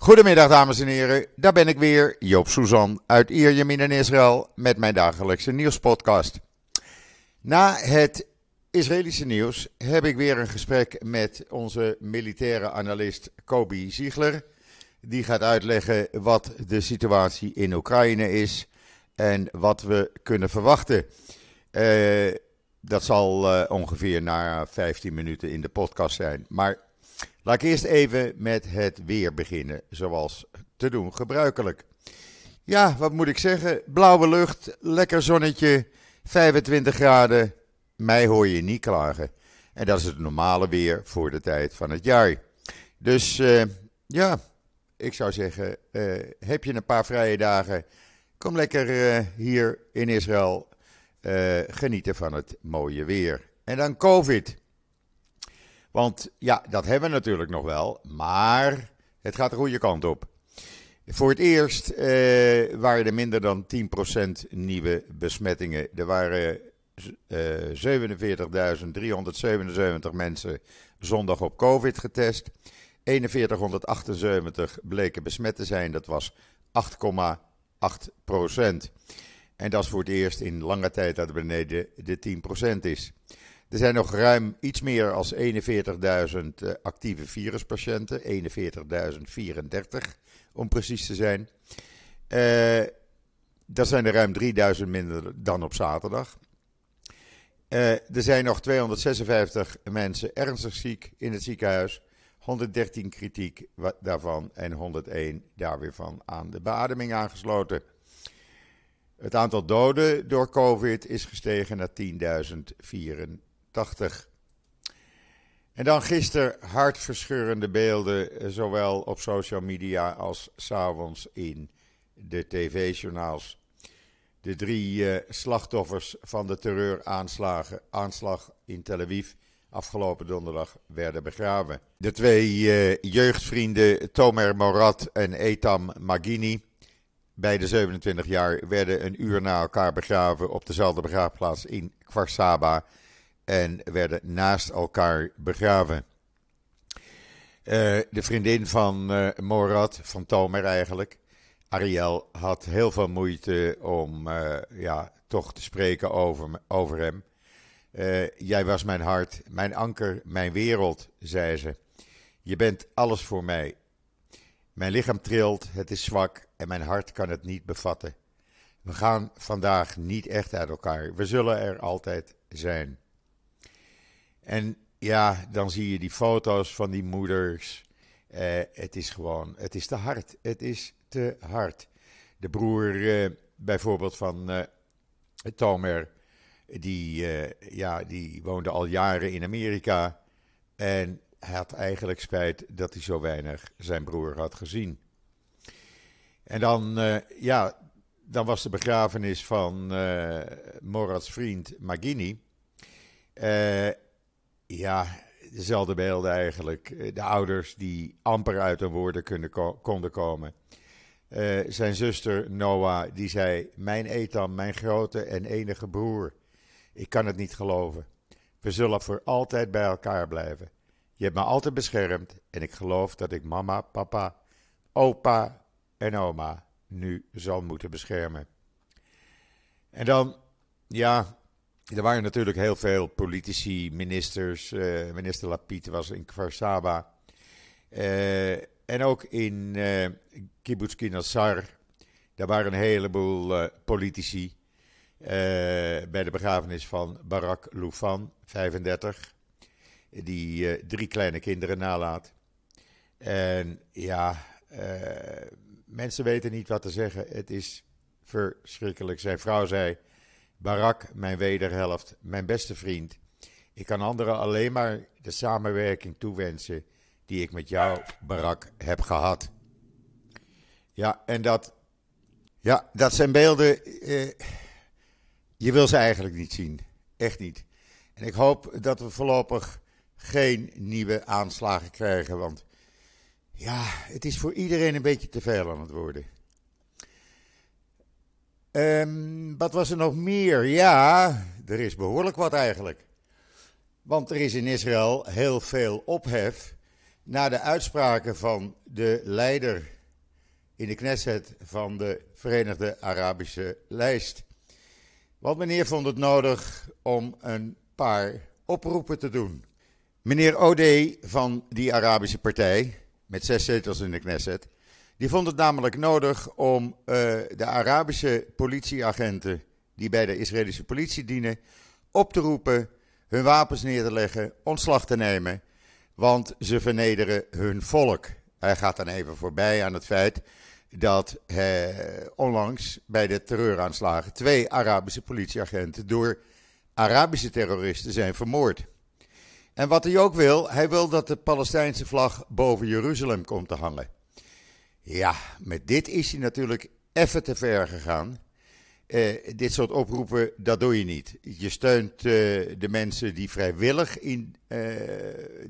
Goedemiddag dames en heren, daar ben ik weer, Joop Suzan uit Ierjemien in Israël met mijn dagelijkse nieuwspodcast. Na het Israëlische nieuws heb ik weer een gesprek met onze militaire analist Kobi Ziegler. Die gaat uitleggen wat de situatie in Oekraïne is en wat we kunnen verwachten. Uh, dat zal uh, ongeveer na 15 minuten in de podcast zijn. Maar Laat ik eerst even met het weer beginnen, zoals te doen gebruikelijk. Ja, wat moet ik zeggen? Blauwe lucht, lekker zonnetje, 25 graden. Mij hoor je niet klagen. En dat is het normale weer voor de tijd van het jaar. Dus uh, ja, ik zou zeggen, uh, heb je een paar vrije dagen, kom lekker uh, hier in Israël genieten van het mooie weer. En dan COVID. Want ja, dat hebben we natuurlijk nog wel, maar het gaat de goede kant op. Voor het eerst eh, waren er minder dan 10% nieuwe besmettingen. Er waren eh, 47.377 mensen zondag op COVID getest. 4178 bleken besmet te zijn, dat was 8,8%. En dat is voor het eerst in lange tijd dat het beneden de 10% is. Er zijn nog ruim iets meer dan 41.000 uh, actieve viruspatiënten, 41.034 om precies te zijn. Uh, dat zijn er ruim 3000 minder dan op zaterdag. Uh, er zijn nog 256 mensen ernstig ziek in het ziekenhuis. 113 kritiek daarvan en 101 daar weer van aan de beademing aangesloten. Het aantal doden door COVID is gestegen naar 10.084. En dan gisteren hartverscheurende beelden, eh, zowel op social media als s'avonds in de tv-journaals. De drie uh, slachtoffers van de terreuraanslagen aanslag in Tel Aviv afgelopen donderdag werden begraven. De twee uh, jeugdvrienden Tomer Morat en Etam Magini, beide 27 jaar, werden een uur na elkaar begraven op dezelfde begraafplaats in Kvarsaba en werden naast elkaar begraven. Uh, de vriendin van uh, Morad, van Tomer eigenlijk, Ariel, had heel veel moeite om uh, ja, toch te spreken over, over hem. jij was mijn hart, mijn anker, mijn wereld, zei ze. Je bent alles voor mij. Mijn lichaam trilt, het is zwak en mijn hart kan het niet bevatten. We gaan vandaag niet echt uit elkaar. We zullen er altijd zijn. En ja, dan zie je die foto's van die moeders. Uh, het is gewoon, het is te hard. Het is te hard. De broer uh, bijvoorbeeld van uh, Tomer, die, ja, die woonde al jaren in Amerika. En hij had eigenlijk spijt dat hij zo weinig zijn broer had gezien. En dan, ja, dan was de begrafenis van Morats vriend Magini. Ja, dezelfde beelden eigenlijk. Eh, de ouders die amper uit hun woorden konden komen. Uh, zijn zuster Noah, die zei: Mijn Ethan, mijn grote en enige broer. Ik kan het niet geloven. We zullen voor altijd bij elkaar blijven. Je hebt me altijd beschermd en ik geloof dat ik mama, papa, opa en oma nu zal moeten beschermen. En dan, ja, er waren natuurlijk heel veel politici, ministers. Uh, minister Lapid was in Kvarsaba. Uh, en ook in uh, Kibbutz Kinasar. Daar waren een heleboel politici. bij de begrafenis van Barak Loufan, 35. Die drie kleine kinderen nalaat. En ja, mensen weten niet wat te zeggen. Het is verschrikkelijk. Zijn vrouw zei Barak, mijn wederhelft, mijn beste vriend. Ik kan anderen alleen maar de samenwerking toewensen die ik met jou, Barak, heb gehad. Ja, en dat, ja, dat zijn beelden. Eh, je wil ze eigenlijk niet zien. Echt niet. En ik hoop dat we voorlopig geen nieuwe aanslagen krijgen. Want ja, het is voor iedereen een beetje te veel aan het worden. Um, wat was er nog meer? Ja, er is behoorlijk wat eigenlijk. Want er is in Israël heel veel ophef na de uitspraken van de leider in de Knesset van de Verenigde Arabische Lijst. Want meneer vond het nodig om een paar oproepen te doen. Meneer Ode van die Arabische partij, met zes zetels in de Knesset, die vond het namelijk nodig om uh, de Arabische politieagenten die bij de Israëlische politie dienen op te roepen, hun wapens neer te leggen, ontslag te nemen, want ze vernederen hun volk. Hij gaat dan even voorbij aan het feit dat eh, onlangs bij de terreuraanslagen twee Arabische politieagenten door Arabische terroristen zijn vermoord. En wat hij ook wil, hij wil dat de Palestijnse vlag boven Jeruzalem komt te hangen. Ja, met dit is hij natuurlijk even te ver gegaan. Uh, dit soort oproepen, dat doe je niet. Je steunt uh, de mensen die vrijwillig in uh,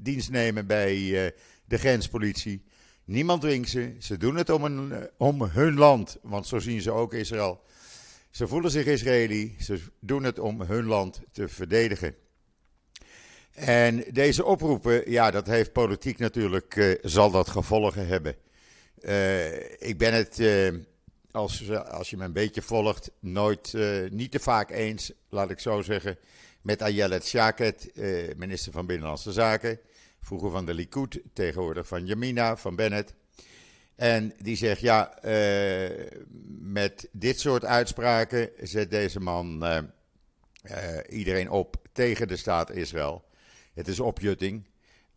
dienst nemen bij de grenspolitie. Niemand dwingt ze. Ze doen het om, om hun land, want zo zien ze ook Israël. Ze voelen zich Israëli. Ze doen het om hun land te verdedigen. En deze oproepen, ja, dat heeft politiek natuurlijk, zal dat gevolgen hebben. Ik ben het als, als je me een beetje volgt, nooit, uh, niet te vaak eens, laat ik zo zeggen, met Ayelet Shaket, minister van Binnenlandse Zaken. Vroeger van de Likud, tegenwoordig van Yamina, van Bennett. En die zegt, ja, met dit soort uitspraken zet deze man iedereen op tegen de staat Israël. Het is opjutting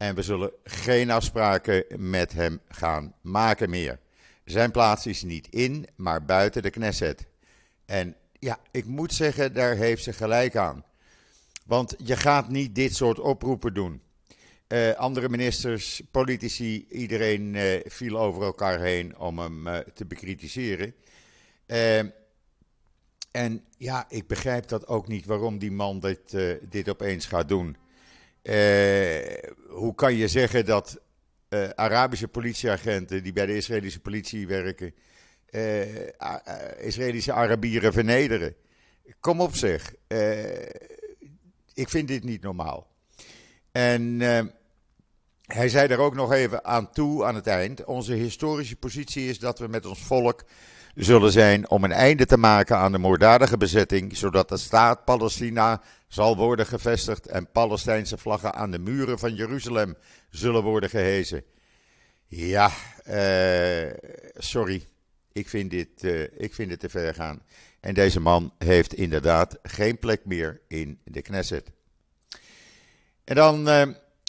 en we zullen geen afspraken met hem gaan maken meer. Zijn plaats is niet in, maar buiten de Knesset. En ja, ik moet zeggen, daar heeft ze gelijk aan. Want je gaat niet dit soort oproepen doen. Uh, andere ministers, politici, iedereen uh, viel over elkaar heen om hem uh, te bekritiseren. en ja, ik begrijp dat ook niet waarom die man dit, dit opeens gaat doen. Hoe kan je zeggen dat uh, Arabische politieagenten die bij de Israëlische politie werken, uh, Israëlische Arabieren vernederen. Kom op zeg. ik vind dit niet normaal. En hij zei er ook nog even aan toe aan het eind. Onze historische positie is dat we met ons volk zullen zijn om een einde te maken aan de moorddadige bezetting, zodat de staat Palestina zal worden gevestigd en Palestijnse vlaggen aan de muren van Jeruzalem zullen worden gehezen. Ja, uh, sorry. Ik vind, dit, uh, ik vind dit te ver gaan. En deze man heeft inderdaad geen plek meer in de Knesset. En dan uh,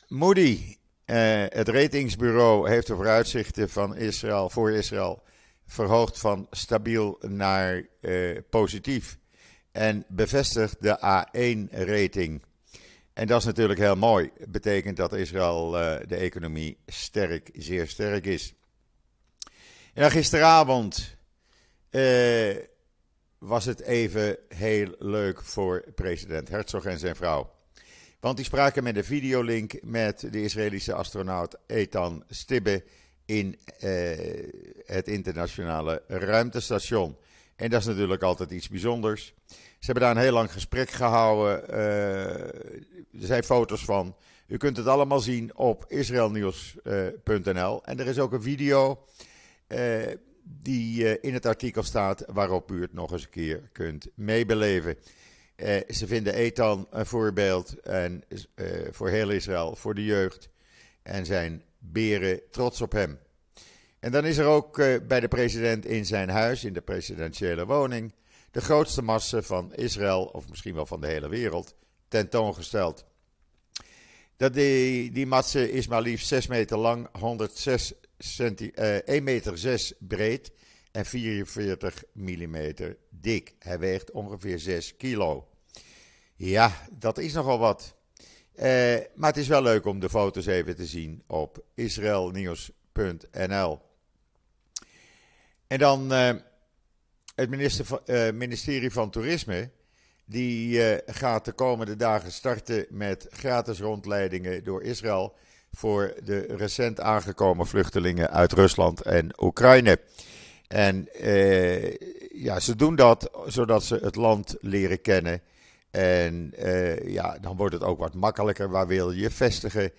Moody. het ratingsbureau heeft de vooruitzichten van Israël, voor Israël verhoogd van stabiel naar positief. En bevestigt de A1-rating. En dat is natuurlijk heel mooi. Betekent dat Israël uh, de economie sterk, zeer sterk is. En gisteravond uh, was het even heel leuk voor president Herzog en zijn vrouw. Want die spraken met een videolink met de Israëlische astronaut Ethan Stibbe in uh, het internationale ruimtestation. En dat is natuurlijk altijd iets bijzonders. Ze hebben daar een heel lang gesprek gehouden. Uh, er zijn foto's van. U kunt het allemaal zien op israelnieuws.nl. en er is ook een video uh, die in het artikel staat, waarop u het nog eens een keer kunt meebeleven. ze vinden Ethan een voorbeeld en, voor heel Israël, voor de jeugd. En zijn beren trots op hem. En dan is er ook bij de president in zijn huis, in de presidentiële woning, de grootste massa van Israël, of misschien wel van de hele wereld, tentoongesteld. Dat die, die matse is maar liefst 6 meter lang, 106 centi, uh, 1 meter 6 breed en 44 millimeter dik. Hij weegt ongeveer 6 kilo. Ja, dat is nogal wat. Uh, maar het is wel leuk om de foto's even te zien op israelnieuws.nl. En dan uh, het uh, ministerie van Toerisme die gaat de komende dagen starten met gratis rondleidingen door Israël voor de recent aangekomen vluchtelingen uit Rusland en Oekraïne. En ja, ze doen dat zodat ze het land leren kennen. En uh, ja, dan wordt het ook wat makkelijker. Waar wil je vestigen?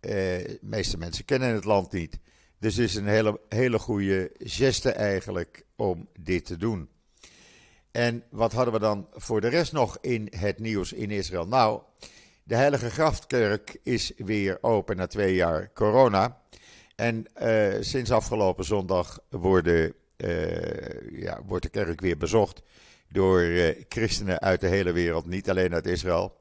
de meeste mensen kennen het land niet. Dus het is een hele, hele goede geste eigenlijk om dit te doen. En wat hadden we dan voor de rest nog in het nieuws in Israël? Nou, de Heilige Grafkerk is weer open na twee jaar corona. En uh, sinds afgelopen zondag worden, uh, ja, wordt de kerk weer bezocht door uh, christenen uit de hele wereld, niet alleen uit Israël.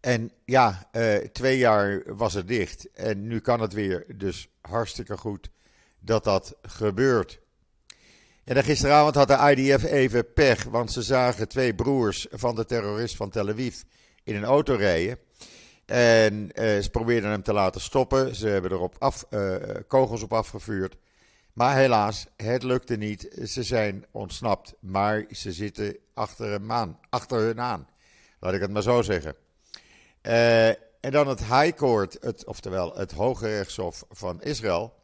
En ja, twee jaar was het dicht en nu kan het weer. Dus hartstikke goed dat dat gebeurt. En gisteravond had de IDF even pech, want ze zagen twee broers van de terrorist van Tel Aviv in een auto rijden. En uh, ze probeerden hem te laten stoppen. Ze hebben er op af, uh, kogels op afgevuurd. Maar helaas, het lukte niet. Ze zijn ontsnapt. Maar ze zitten achter, hem aan, achter hun aan. Laat ik het maar zo zeggen. Uh, en dan het High Court, het, oftewel het Hoge Rechtshof van Israël,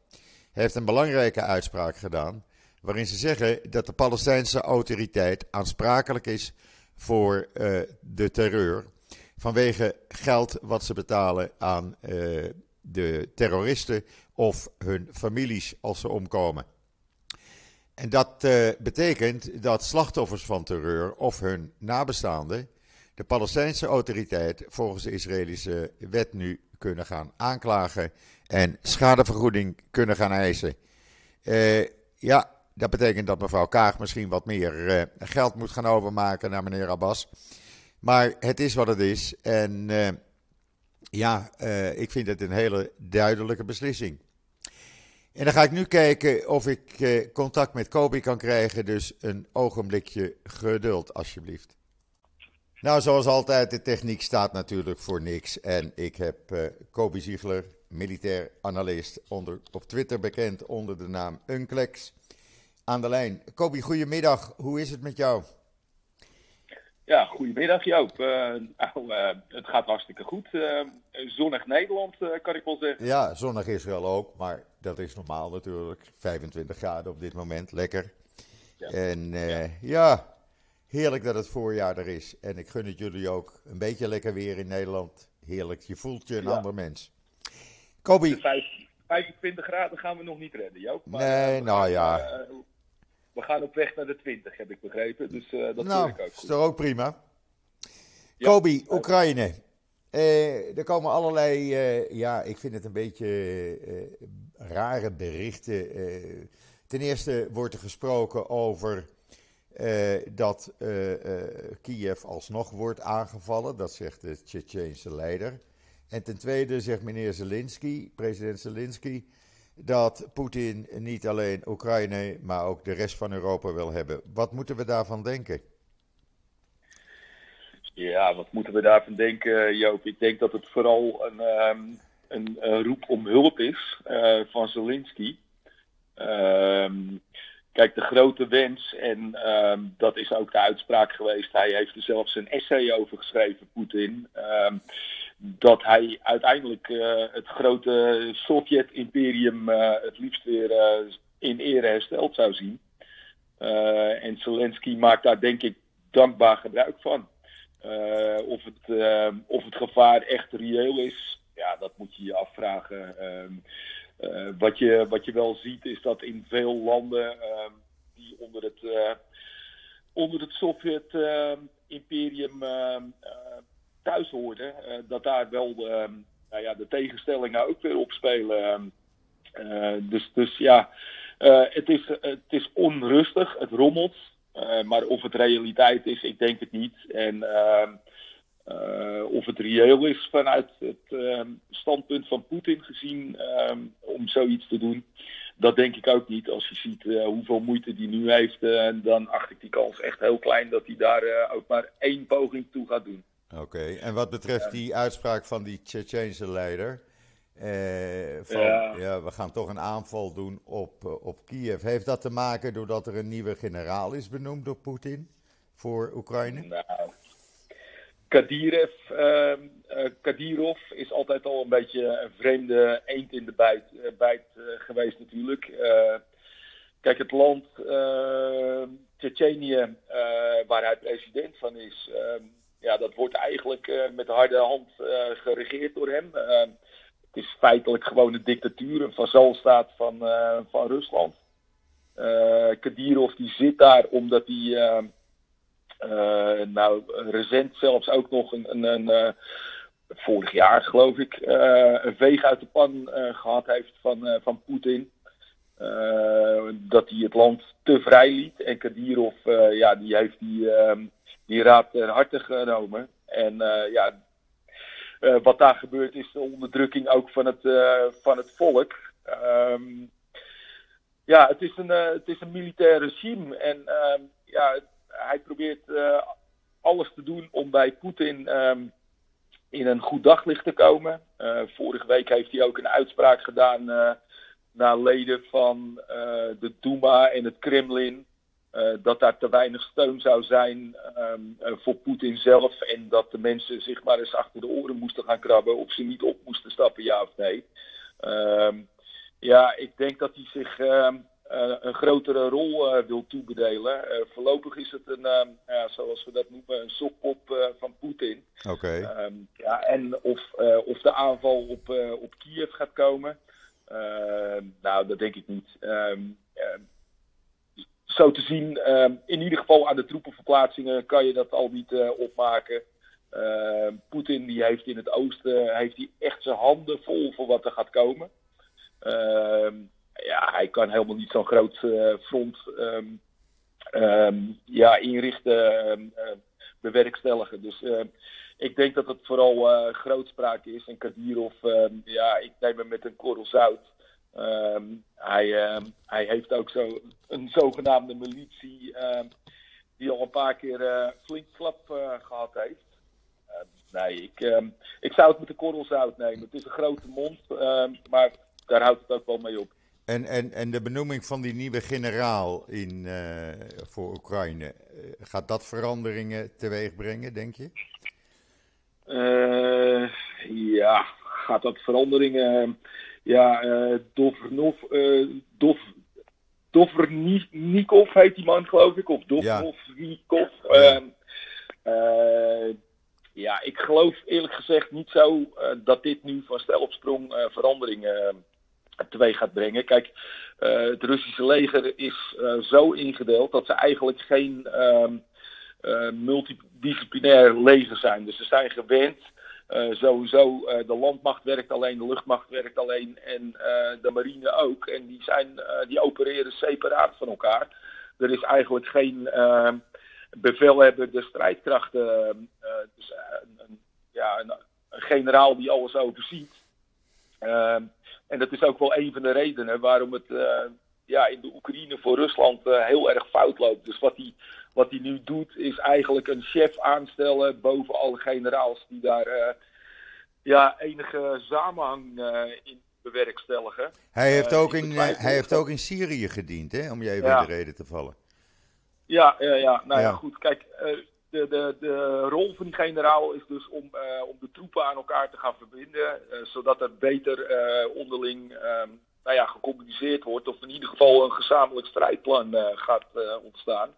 heeft een belangrijke uitspraak gedaan. Waarin ze zeggen dat de Palestijnse autoriteit aansprakelijk is voor de terreur vanwege geld wat ze betalen aan uh, de terroristen of hun families als ze omkomen. En dat uh, betekent dat slachtoffers van terreur of hun nabestaanden de Palestijnse autoriteit volgens de Israëlische wet nu kunnen gaan aanklagen en schadevergoeding kunnen gaan eisen. Uh, ja, dat betekent dat mevrouw Kaag misschien wat meer geld moet gaan overmaken naar meneer Abbas. Maar het is wat het is. En ja, uh, ik vind het een hele duidelijke beslissing. En dan ga ik nu kijken of ik uh, contact met Kobi kan krijgen. Dus een ogenblikje geduld, alsjeblieft. Nou, zoals altijd, de techniek staat natuurlijk voor niks. En ik heb uh, Kobi Ziegler, militair analist, onder, op Twitter bekend onder de naam Unclex, aan de lijn. Kobi, goedemiddag. Hoe is het met jou? Ja, goedemiddag Joop. Uh, nou, uh, het gaat hartstikke goed. Uh, zonnig Nederland, kan ik wel zeggen. Ja, zonnig Israël ook, maar dat is normaal natuurlijk. 25 graden op dit moment, lekker. Ja. En ja. ja. heerlijk dat het voorjaar er is. En ik gun het jullie ook een beetje lekker weer in Nederland. Heerlijk, je voelt je een ja. ander mens. Kobi. 25 graden gaan we nog niet redden, Joop. Maar, nee, nou ja we gaan op weg naar de 20, heb ik begrepen. Dus uh, dat nou, ik ook goed. is toch ook prima. Ja. Kobi, Oekraïne. Uh, er komen allerlei, uh, ja, ik vind het een beetje rare berichten. ten eerste wordt er gesproken over dat Kiev alsnog wordt aangevallen. Dat zegt de Tsjetsjeense leider. En ten tweede zegt meneer Zelensky, president Zelensky dat Poetin niet alleen Oekraïne, maar ook de rest van Europa wil hebben. Wat moeten we daarvan denken? Ja, wat moeten we daarvan denken, Joop? Ik denk dat het vooral een, um, een, roep om hulp is uh, van Zelensky. Um, kijk, de grote wens, en um, dat is ook de uitspraak geweest, hij heeft er zelfs een essay over geschreven, Poetin dat hij uiteindelijk uh, het grote Sovjet-imperium uh, het liefst weer uh, in ere hersteld zou zien. en Zelensky maakt daar denk ik dankbaar gebruik van. of, het, of het gevaar echt reëel is, ja, dat moet je je afvragen. Ehm, wat, je, wat je wel ziet is dat in veel landen ehm, die onder het, onder het Sovjet-imperium thuis hoorde, uh, dat daar wel de, nou ja, de tegenstellingen ook weer opspelen. Uh, dus, dus ja, uh, het, is, het is onrustig, het rommelt. maar of het realiteit is, ik denk het niet. En of het reëel is vanuit het standpunt van Poetin gezien om zoiets te doen, dat denk ik ook niet. Als je ziet hoeveel moeite die nu heeft, dan acht ik die kans echt heel klein dat hij daar ook maar één poging toe gaat doen. Oké, en wat betreft die uitspraak van die Tsjetsjeense leider, eh, van ja. ja. we gaan toch een aanval doen op, uh, op Kiev. Heeft dat te maken doordat er een nieuwe generaal is benoemd door Poetin voor Oekraïne? Nou, Kadirev, uh, Kadirov is altijd al een beetje een vreemde eend in de bijt, bijt geweest natuurlijk. kijk, het land Tsjetsjenië, waar hij president van is ehm, ja, dat wordt eigenlijk uh, met harde hand uh, geregeerd door hem. Uh, het is feitelijk gewoon een dictatuur, een vazalstaat van, van Rusland. Kadyrov die zit daar omdat hij, nou recent zelfs ook nog een, een, een vorig jaar geloof ik, een veeg uit de pan gehad heeft van, van Poetin. dat hij het land te vrij liet. En Kadyrov, ja, die heeft die, die raad ter harte genomen. En ja, uh, wat daar gebeurt is de onderdrukking ook van het, uh, van het volk. Um, ja, het is, een, het is een militair regime. En um, ja, hij probeert alles te doen om bij Poetin um, in een goed daglicht te komen. vorige week heeft hij ook een uitspraak gedaan naar leden van de Duma en het Kremlin. Uh, dat daar te weinig steun zou zijn um, uh, voor Poetin zelf. En dat de mensen zich maar eens achter de oren moesten gaan krabben of ze niet op moesten stappen, ja of nee. Um, ja, ik denk dat hij zich um, uh, een grotere rol wil toebedelen. voorlopig is het een, ja, zoals we dat noemen, een sokpop van Poetin. Oké. Okay. ja, en of, of de aanval op, op Kiev gaat komen. nou, dat denk ik niet zo te zien, ehm, in ieder geval aan de troepenverplaatsingen kan je dat al niet uh, opmaken. Uh, Poetin die heeft in het oosten heeft hij echt zijn handen vol voor wat er gaat komen. Uh, ja, hij kan helemaal niet zo'n groot uh, front ja, inrichten, bewerkstelligen. Dus ik denk dat het vooral grootspraak is. En Kadyrov, ja, ik neem hem met een korrel zout. Um, hij, um, hij heeft ook zo een zogenaamde militie um, die al een paar keer uh, flink flap uh, gehad heeft. nee, ik, ik zou het met de korrels uitnemen. Het is een grote mond, maar daar houdt het ook wel mee op. En, en, en de benoeming van die nieuwe generaal in, uh, voor Oekraïne, gaat dat veranderingen teweeg brengen, denk je? ja, gaat dat veranderingen ja, uh, Dovernov, uh, Dov, Dovernnikov heet die man, geloof ik. Of Dovrovnikov. Ja. Uh, ja, ik geloof eerlijk gezegd niet zo dat dit nu van stel op sprong veranderingen teweeg gaat brengen. Kijk, het Russische leger is zo ingedeeld dat ze eigenlijk geen multidisciplinair leger zijn. Dus ze zijn gewend uh, sowieso, uh, de landmacht werkt alleen, de luchtmacht werkt alleen en uh, de marine ook. En die, zijn, die opereren separaat van elkaar. Er is eigenlijk geen bevelhebber de strijdkrachten, dus een, ja, een, een, generaal die alles overziet. en dat is ook wel een van de redenen waarom het ja, in de Oekraïne voor Rusland heel erg fout loopt. Dus wat hij wat hij nu doet is eigenlijk een chef aanstellen boven alle generaals die daar uh, ja, enige samenhang uh, in bewerkstelligen. Hij heeft, uh, ook in, hij heeft ook in Syrië gediend, hè, om je even ja. in de reden te vallen. Ja, ja, ja. nou ja, ja goed. Kijk, de, de, de rol van die generaal is dus om, om de troepen aan elkaar te gaan verbinden, zodat er beter onderling um, nou ja, gecommuniceerd wordt, of in ieder geval een gezamenlijk strijdplan gaat ontstaan.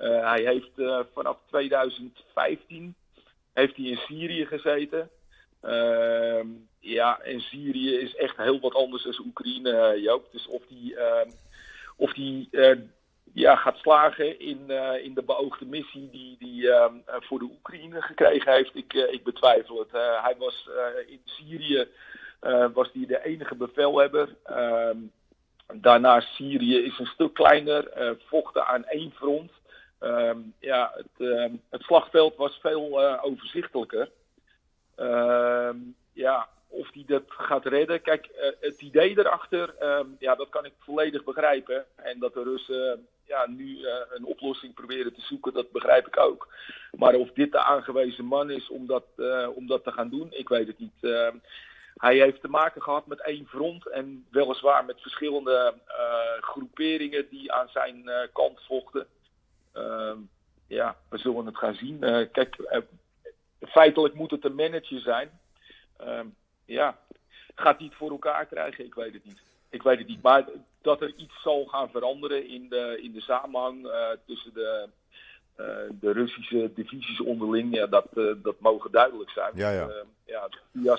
Uh, hij heeft uh, vanaf 2015 heeft hij in Syrië gezeten. Uh, ja, en Syrië is echt heel wat anders dan Oekraïne, Joop. Dus of die, ehm, of die ja, gaat slagen in, in de beoogde missie die hij ehm, voor de Oekraïne gekregen heeft, ik, ik betwijfel het. hij was in Syrië was hij de enige bevelhebber. daarna Syrië is een stuk kleiner, vochten aan één front. Um, ja, het, uh, het, slagveld was veel uh, overzichtelijker. Uh, ja, of hij dat gaat redden. Kijk, uh, het idee erachter, ehm, ja, dat kan ik volledig begrijpen. En dat de Russen ja, nu eh, een oplossing proberen te zoeken, dat begrijp ik ook. Maar of dit de aangewezen man is om dat, om dat te gaan doen, ik weet het niet. hij heeft te maken gehad met één front en weliswaar met verschillende groeperingen die aan zijn kant vochten. Uh, ja, we zullen het gaan zien. Uh, kijk, uh, feitelijk moet het een manager zijn. Uh, ja, gaat hij het voor elkaar krijgen? Ik weet het niet. Ik weet het niet. Maar dat er iets zal gaan veranderen in de, in de samenhang eh, tussen de, de Russische divisies onderling, ja, dat, dat mogen duidelijk zijn. Ja, ja. ja, ja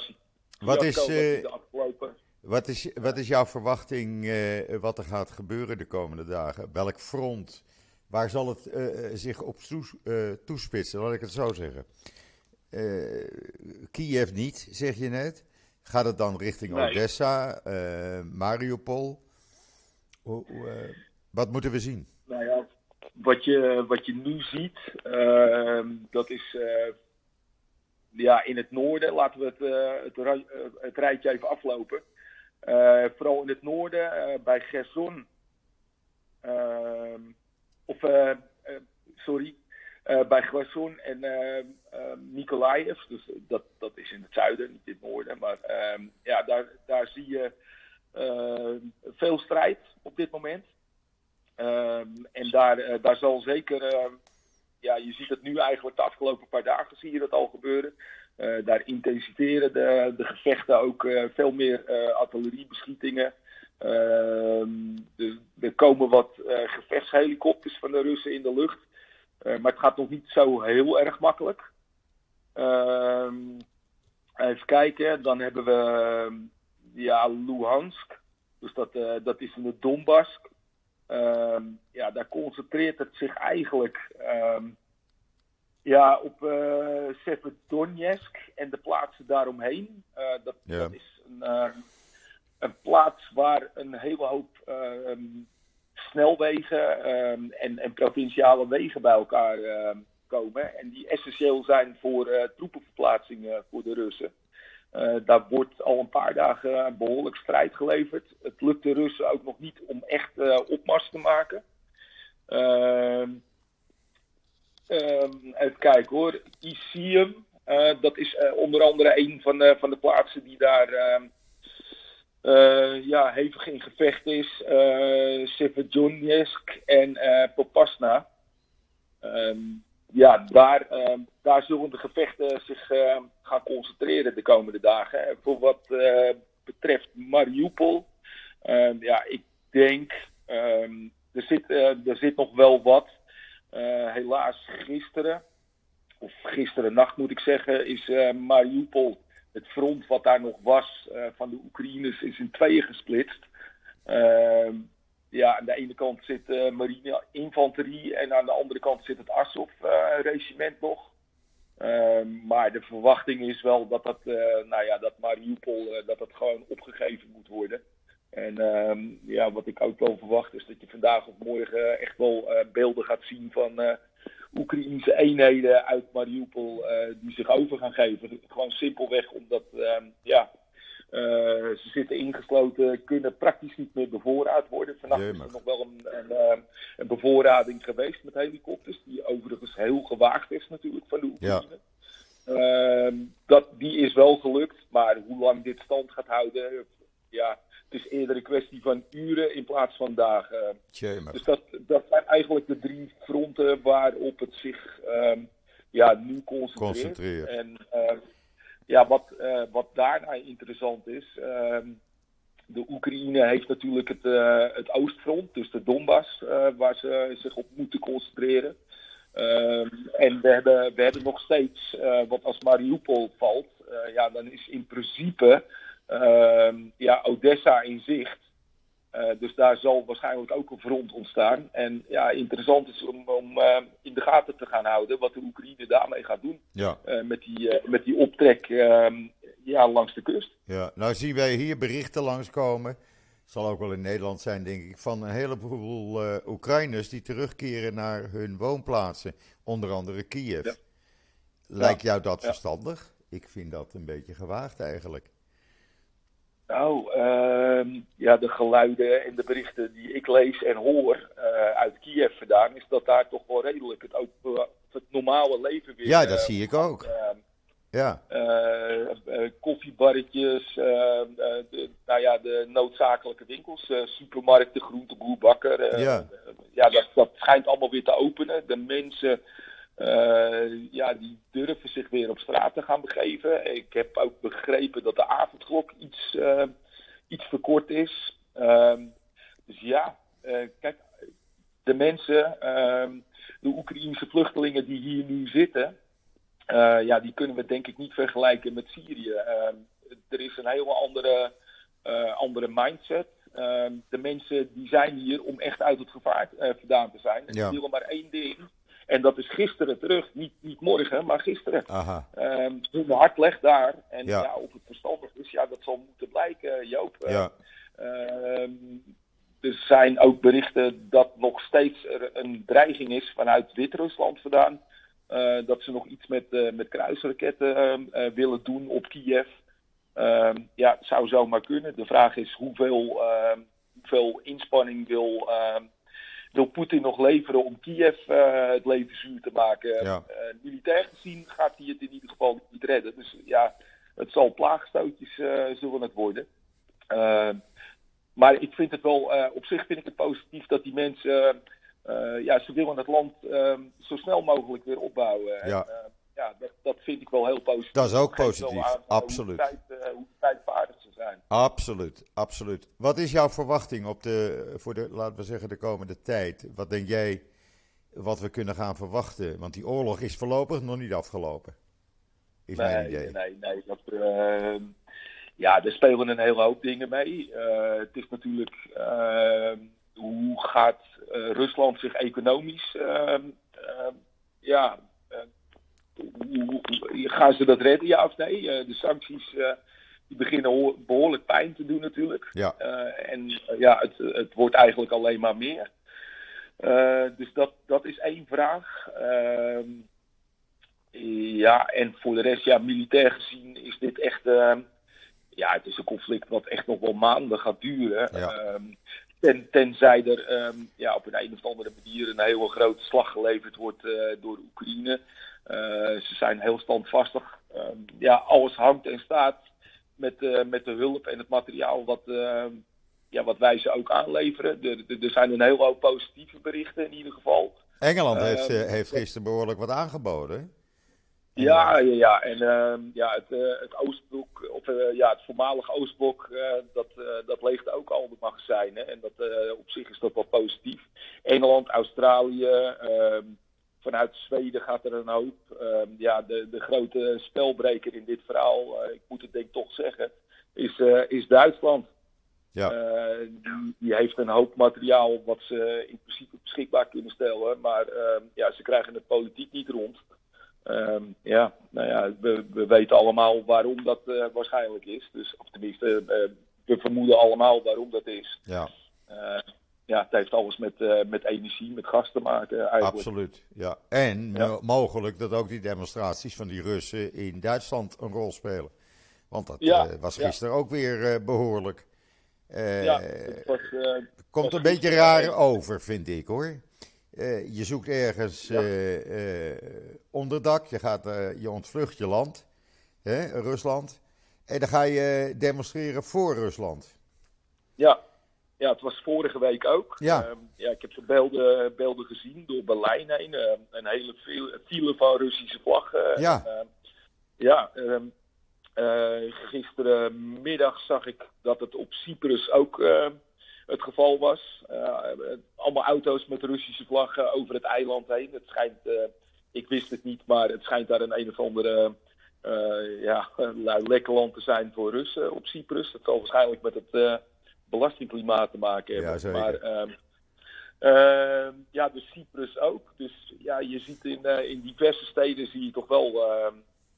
Wat is, eh, de afgelopen... Wat is, wat is jouw verwachting eh, wat er gaat gebeuren de komende dagen? Welk front? Waar zal het eh, eh, zich op toes- eh, toespitsen? Laat ik het zo zeggen. Eh, Kiev niet, zeg je net. Gaat het dan richting Nee. Odessa, Mariupol? Wat moeten we zien? Nou ja, wat je, wat je nu ziet, ehm, dat is ja, in het noorden. Laten we het, het, het rijtje even aflopen. Vooral in het noorden, bij Gerson. ehm, of, eh, eh, sorry, eh, bij Gerson en eh eh, Nikolaev. Dus dat, dat is in het zuiden, niet in het noorden. Maar ehm, ja, daar, daar zie je eh, veel strijd op dit moment. Ehm, en daar, eh, daar zal zeker, ehm, ja, je ziet het nu eigenlijk de afgelopen paar dagen zie je dat al gebeuren. Eh, daar intensiveren de, de gevechten ook eh, veel meer eh, artilleriebeschietingen. Ehm, er, komen wat eh, gevechtshelikopters van de Russen in de lucht. Eh, maar het gaat nog niet zo heel erg makkelijk. Ehm, even kijken, dan hebben we ehm, ja, Luhansk. Dus dat, eh, dat is in de Donbass. Ehm, ja, daar concentreert het zich eigenlijk ja, op eh Severodonetsk en de plaatsen daaromheen. Dat, Ja. dat is een, een plaats waar een hele hoop snelwegen ehm, en, en provinciale wegen bij elkaar ehm, komen. En die essentieel zijn voor eh, troepenverplaatsing eh, voor de Russen. Eh, daar wordt al een paar dagen behoorlijk strijd geleverd. Het lukt de Russen ook nog niet om echt opmars te maken. Ehm, even kijken hoor. Isium, dat is onder andere een van de, van de plaatsen die daar eh, ja, hevig in gevecht is. Uh, en eh, Popasna. Ehm, ja, daar, ehm, daar zullen de gevechten zich ehm, gaan concentreren de komende dagen. En voor wat betreft Mariupol, ja, ik denk, er, zit, er zit nog wel wat. Helaas gisteren, of gisteren nacht moet ik zeggen, is Mariupol, het front wat daar nog was eh, van de Oekraïners, is in tweeën gesplitst. Ehm, ja, aan de ene kant zit eh, marine infanterie en aan de andere kant zit het Azov-regiment nog. Ehm, maar de verwachting is wel dat dat, eh, nou ja, dat Mariupol eh, dat dat gewoon opgegeven moet worden. En ehm, ja, wat ik ook wel verwacht is dat je vandaag of morgen echt wel eh, beelden gaat zien van Oekraïnse eenheden uit Mariupol eh, die zich over gaan geven. Gewoon simpelweg omdat ehm, ja, eh, ze zitten ingesloten, kunnen praktisch niet meer bevoorraad worden. Vannacht is er nog wel een, een, eh, een bevoorrading geweest met helikopters, die overigens heel gewaagd is natuurlijk van de Oekraïne. Ehm, dat, die is wel gelukt, maar hoe lang dit stand gaat houden, ja, het is eerder een kwestie van uren in plaats van dagen. Dus dat, dat zijn eigenlijk de drie fronten waarop het zich ehm, ja, nu concentreert. Concentreert. En ehm, ja, wat, eh, wat daarna interessant is, ehm, de Oekraïne heeft natuurlijk het, eh, het oostfront, dus de Donbass, eh, waar ze zich op moeten concentreren. En we hebben, we hebben nog steeds, wat als Mariupol valt, ja, dan is in principe ja, Odessa in zicht. Eh, dus daar zal waarschijnlijk ook een front ontstaan. En ja, interessant is om, om eh, in de gaten te gaan houden wat de Oekraïne daarmee gaat doen. Ja. eh, met, die, met die optrek ehm, ja, langs de kust. Ja, nou zien wij hier berichten langskomen. Zal ook wel in Nederland zijn, denk ik, van een heleboel Oekraïners die terugkeren naar hun woonplaatsen, onder andere Kiev. Ja. Lijkt jou dat Ja. verstandig? Ik vind dat een beetje gewaagd eigenlijk. Nou, ehm, ja, de geluiden en de berichten die ik lees en hoor eh, uit Kiev vandaan, is dat daar toch wel redelijk het, ook, het normale leven weer. Ja, dat eh, zie ik ook. ehm, Ja, eh, eh, koffiebarretjes, eh, eh, de, nou ja, de noodzakelijke winkels, eh, supermarkten, groenteboer, bakker. eh, Ja. eh, ja dat, dat schijnt allemaal weer te openen. De mensen eh, ja, die durven zich weer op straat te gaan begeven. Ik heb ook begrepen dat de avondklok iets, eh, iets verkort is. Ehm, dus ja, eh, kijk, de mensen, ehm, de Oekraïense vluchtelingen die hier nu zitten, eh, ja, die kunnen we denk ik niet vergelijken met Syrië. Ehm, er is een hele andere, andere mindset. De mensen die zijn hier om echt uit het gevaar vandaan te zijn. En ja. die willen maar één ding. En dat is gisteren terug. Niet, niet morgen, maar gisteren. Aha. Um, mijn hart legt daar. En ja. ja. of het verstandig is, ja, dat zal moeten blijken, Joop. Ja. Ehm, er zijn ook berichten dat nog steeds er een dreiging is vanuit Wit-Rusland vandaan. Uh, dat ze nog iets met, uh, met kruisraketten uh, willen doen op Kiev. Ehm, ja, zou zomaar kunnen. De vraag is hoeveel, hoeveel inspanning wil, wil Poetin nog leveren om Kiev het leven zuur te maken. Ja. militair gezien gaat hij het in ieder geval niet redden. Dus ja, het zal plaagstootjes zullen het worden. Maar ik vind het wel, uh, op zich vind ik het positief dat die mensen, uh, ja, ze willen het land uh, zo snel mogelijk weer opbouwen. Ja, en, ja dat, dat vind ik wel heel positief. Dat is ook positief, aan, absoluut. Hoe, tijd, hoe tijdvaardig ze zijn. Absoluut, absoluut. Wat is jouw verwachting op de, voor de, laten we zeggen, de komende tijd? Wat denk jij wat we kunnen gaan verwachten? Want die oorlog is voorlopig nog niet afgelopen. Is nee, mijn idee. Nee, nee, dat ja, er spelen een hele hoop dingen mee. Uh, het is natuurlijk uh, hoe gaat uh, Rusland zich economisch, ehm, ehm, ja, gaan ze dat redden, ja of nee? de sancties die beginnen behoorlijk pijn te doen natuurlijk. Ja. en ja, het, het wordt eigenlijk alleen maar meer. dus dat, dat is één vraag. Ehm, ja, en voor de rest, ja, militair gezien is dit echt ja, het is een conflict wat echt nog wel maanden gaat duren. Ja. Um, ten, tenzij er um, ja, op een, een of andere manier een hele grote slag geleverd wordt uh, door Oekraïne. Uh, ze zijn heel standvastig. Um, ja, alles hangt en staat met, uh, met de hulp en het materiaal wat, ja, wat wij ze ook aanleveren. Er, er, zijn een hele hoop positieve berichten in ieder geval. Engeland heeft, heeft gisteren behoorlijk wat aangeboden. Ja, ja, ja. En uh, ja, het, uh, het Oostblok, of uh, ja, het voormalige Oostblok, dat, dat leegt ook al de magazijnen. En dat, op zich is dat wel positief. Engeland, Australië, ehm, vanuit Zweden gaat er een hoop. Ehm, ja, de, de grote spelbreker in dit verhaal, ik moet het denk ik toch zeggen, is, is Duitsland. Ja. Die, die, heeft een hoop materiaal wat ze in principe beschikbaar kunnen stellen. Maar ja, ze krijgen het politiek niet rond. Um, ja, nou ja, we, we, weten allemaal waarom dat waarschijnlijk is. Dus, of tenminste, we vermoeden allemaal waarom dat is. Ja. Ja, het heeft alles met, met energie, met gas te maken eigenlijk. Absoluut, ja. En ja. mogelijk dat ook die demonstraties van die Russen in Duitsland een rol spelen. Want dat ja, was gisteren ook weer behoorlijk. ja, het was, komt was een beetje raar over, vind ik hoor. Je zoekt ergens onderdak, je, gaat, je ontvlucht je land, hè, Rusland, en dan ga je demonstreren voor Rusland. Ja, ja het was vorige week ook. Ja. Ehm, ja ik heb de beelden, beelden gezien door Berlijn heen, een hele file van Russische vlaggen. Ja. En, ja, um, gisterenmiddag zag ik dat het op Cyprus ook het geval was. Uh, allemaal auto's met Russische vlaggen over het eiland heen. Het schijnt, uh, ik wist het niet, maar het schijnt daar een een of andere uh, ja, lekker land te zijn voor Russen op Cyprus. Dat zal waarschijnlijk met het belastingklimaat te maken hebben. Ja, zeker. maar ehm, ja, dus Cyprus ook. Dus ja, je ziet in, in diverse steden zie je toch wel ehm,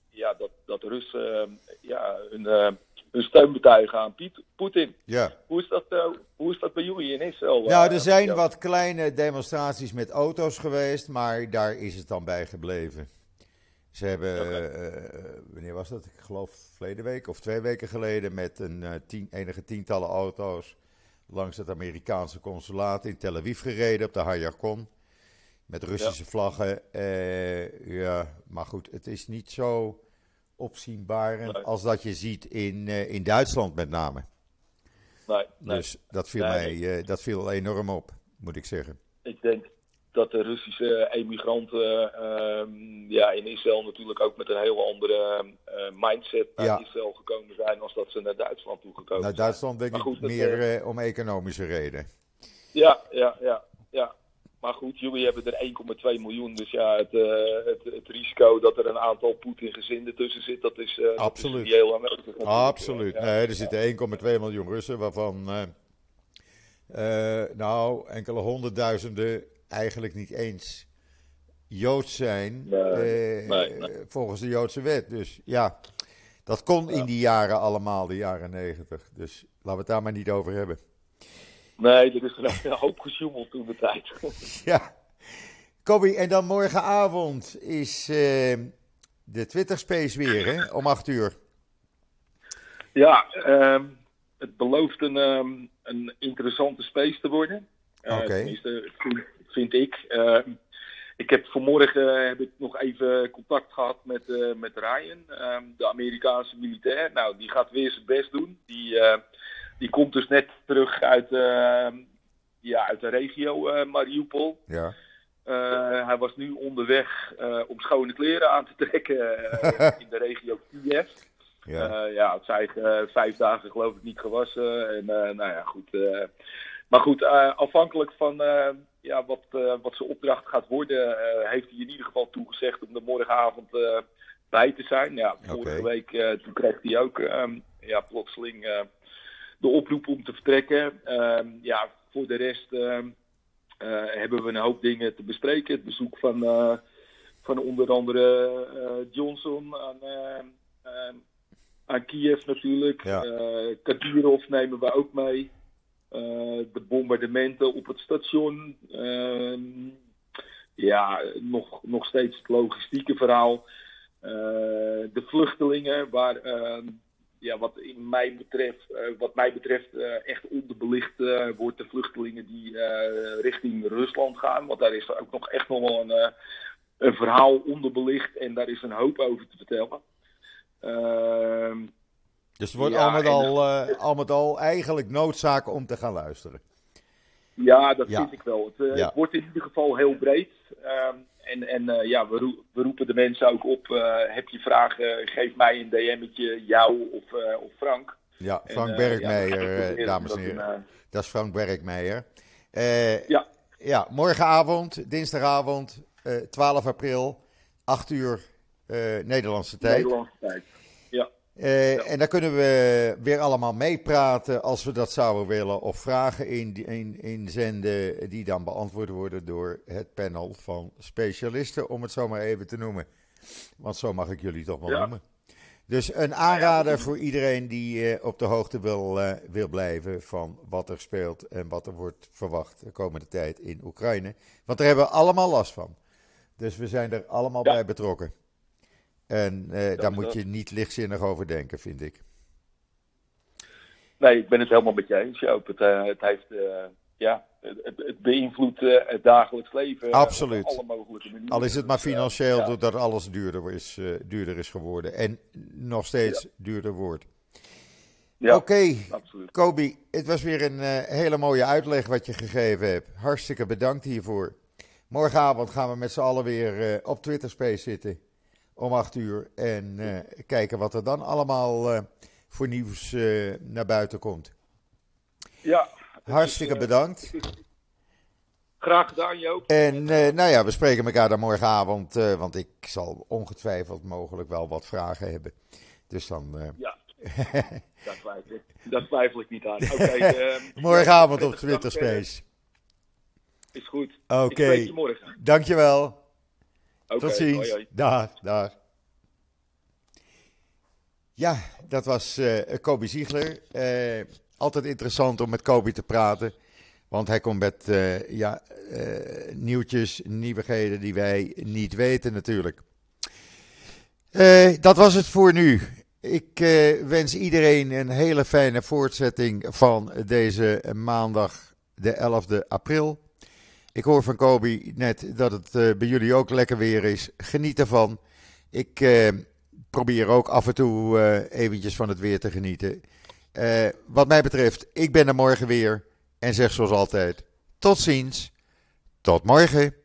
ja, dat, dat Russen ja, een hun steun betuigen aan Poetin. Ja. Hoe, is dat, uh, hoe is dat bij jullie in Israël? Nou, er zijn ja. wat kleine demonstraties met auto's geweest, maar daar is het dan bij gebleven. Ze hebben, okay. uh, wanneer was dat? Ik geloof verleden week of twee weken geleden met een tien, enige tientallen auto's langs het Amerikaanse consulaat in Tel Aviv gereden op de Hayarkon. Met Russische ja. vlaggen. ja, maar goed, het is niet zo opzienbarend nee. als dat je ziet in, uh, in Duitsland met name. Nee, nee. Dus dat viel, mij, uh, dat viel enorm op, moet ik zeggen. Ik denk dat de Russische emigranten uh, ja, in Israël natuurlijk ook met een heel andere uh, mindset naar ja. Israël gekomen zijn als dat ze naar Duitsland toegekomen naar zijn. Duitsland denk ik meer uh, om economische redenen. Ja, ja, ja, ja. maar goed, jullie hebben er 1,2 miljoen. Dus ja, het, uh, het, het, risico dat er een aantal Poetin-gezinden tussen zit, dat is, Absoluut. Dat is heel aanwezig. Absoluut. Nee, er zitten 1,2 miljoen Russen, waarvan nou enkele honderdduizenden eigenlijk niet eens Joods zijn. Nee, nee, nee. Volgens de Joodse wet. Dus ja, dat kon in die jaren allemaal, de jaren 90. Dus laten we het daar maar niet over hebben. Nee, er is een hoop gesjoemeld toen de tijd. ja. Kobi, en dan morgenavond is uh, de Twitter Space weer, hè? Om 8 uur. Ja, um, het belooft een, um, een interessante space te worden. Uh, Oké. Tenminste, vind, ik. Uh, ik heb vanmorgen heb ik nog even contact gehad met, uh, met Ryan, um, de Amerikaanse militair. Nou, die gaat weer zijn best doen. Die, uh, die komt dus net terug uit, uh, ja, uit de regio Mariupol. Ja. hij was nu onderweg om schone kleren aan te trekken in de regio Kiev. Ja, ja het zijn vijf dagen geloof ik niet gewassen. En nou ja, goed. maar goed, afhankelijk van ja, wat, uh, wat zijn opdracht gaat worden, uh, heeft hij in ieder geval toegezegd om er morgenavond uh, bij te zijn. Ja, vorige week toen kreeg hij ook um, ja, plotseling de oproep om te vertrekken. Um, ja, voor de rest um, hebben we een hoop dingen te bespreken. Het bezoek van, van onder andere Johnson aan, aan Kiev natuurlijk. Ja. Kadyrov nemen we ook mee. Uh, de bombardementen op het station. Uh, ja, nog, nog steeds het logistieke verhaal. Uh, de vluchtelingen, waar ja, wat, in mij betreft, wat mij betreft echt onderbelicht wordt. De vluchtelingen die richting Rusland gaan. Want daar is ook nog echt nog wel een, een verhaal onderbelicht. En daar is een hoop over te vertellen. Dus het wordt Ja, al, met en- al, eh, al met al eigenlijk noodzaak om te gaan luisteren. Ja, dat Ja. vind ik wel. Het, eh, Ja. het wordt in ieder geval heel breed. Ehm, en en eh, ja, we, roe- we roepen de mensen ook op. heb je vragen, geef mij een DM'tje, jou of, of Frank. Ja, En, Frank ja, proberen dames en heren. Dat is Frank Bergmeijer. Eh, Ja. ja, morgenavond, dinsdagavond, eh 12 april, 8 uur Nederlandse tijd. Nederlandse tijd. Eh, Ja. En daar kunnen we weer allemaal meepraten als we dat zouden willen. Of vragen in, in, inzenden die dan beantwoord worden door het panel van specialisten. Om het zo maar even te noemen. Want zo mag ik jullie toch wel Ja. noemen. Dus een aanrader dat- voor iedereen die eh, op de hoogte wil, eh, wil blijven van wat er speelt en wat er wordt verwacht de komende tijd in Oekraïne. Want daar hebben we allemaal last van. Dus we zijn er allemaal Ja. bij betrokken. En eh, daar moet je niet lichtzinnig over denken, vind ik. nee, ik ben het helemaal met je eens, Joop. Het, eh, het heeft, eh, ja, het, het- beïnvloedt het dagelijks leven. Absoluut. op alle mogelijke manieren. Al is het maar Dus, financieel ja. doordat alles duurder is, duurder is geworden. En nog steeds duurder wordt. Ja, Oké. Kobi, het was weer een hele mooie uitleg wat je gegeven hebt. Hartstikke bedankt hiervoor. Morgenavond gaan we met z'n allen weer op Twitter Space zitten. Om 8 uur. En eh, kijken wat er dan allemaal eh, voor nieuws eh, naar buiten komt. Ja, Hartstikke bedankt. graag gedaan, Joop. En nou ja, we spreken elkaar dan morgenavond. want ik zal ongetwijfeld mogelijk wel wat vragen hebben. Dus dan. Ja, daar twijfel, ik- daar twijfel ik niet aan. Ehm, morgenavond op Twitter. Space. Is goed. Oké. Spreek je morgen. Dankjewel. Tot ziens. hoi, hoi. Dag, dag. Ja, dat was eh Kobe Ziegler. Eh, altijd interessant om met Kobe te praten. Want hij komt met eh, ja, nieuwtjes, nieuwigheden die wij niet weten natuurlijk. Dat was het voor nu. Ik wens iedereen een hele fijne voortzetting van deze maandag, de 11e april. Ik hoor van Kobe net dat het eh, bij jullie ook lekker weer is. Geniet ervan. Ik eh, probeer ook af en toe eh, eventjes van het weer te genieten. Wat mij betreft, ik ben er morgen weer. En zeg zoals altijd, tot ziens. Tot morgen.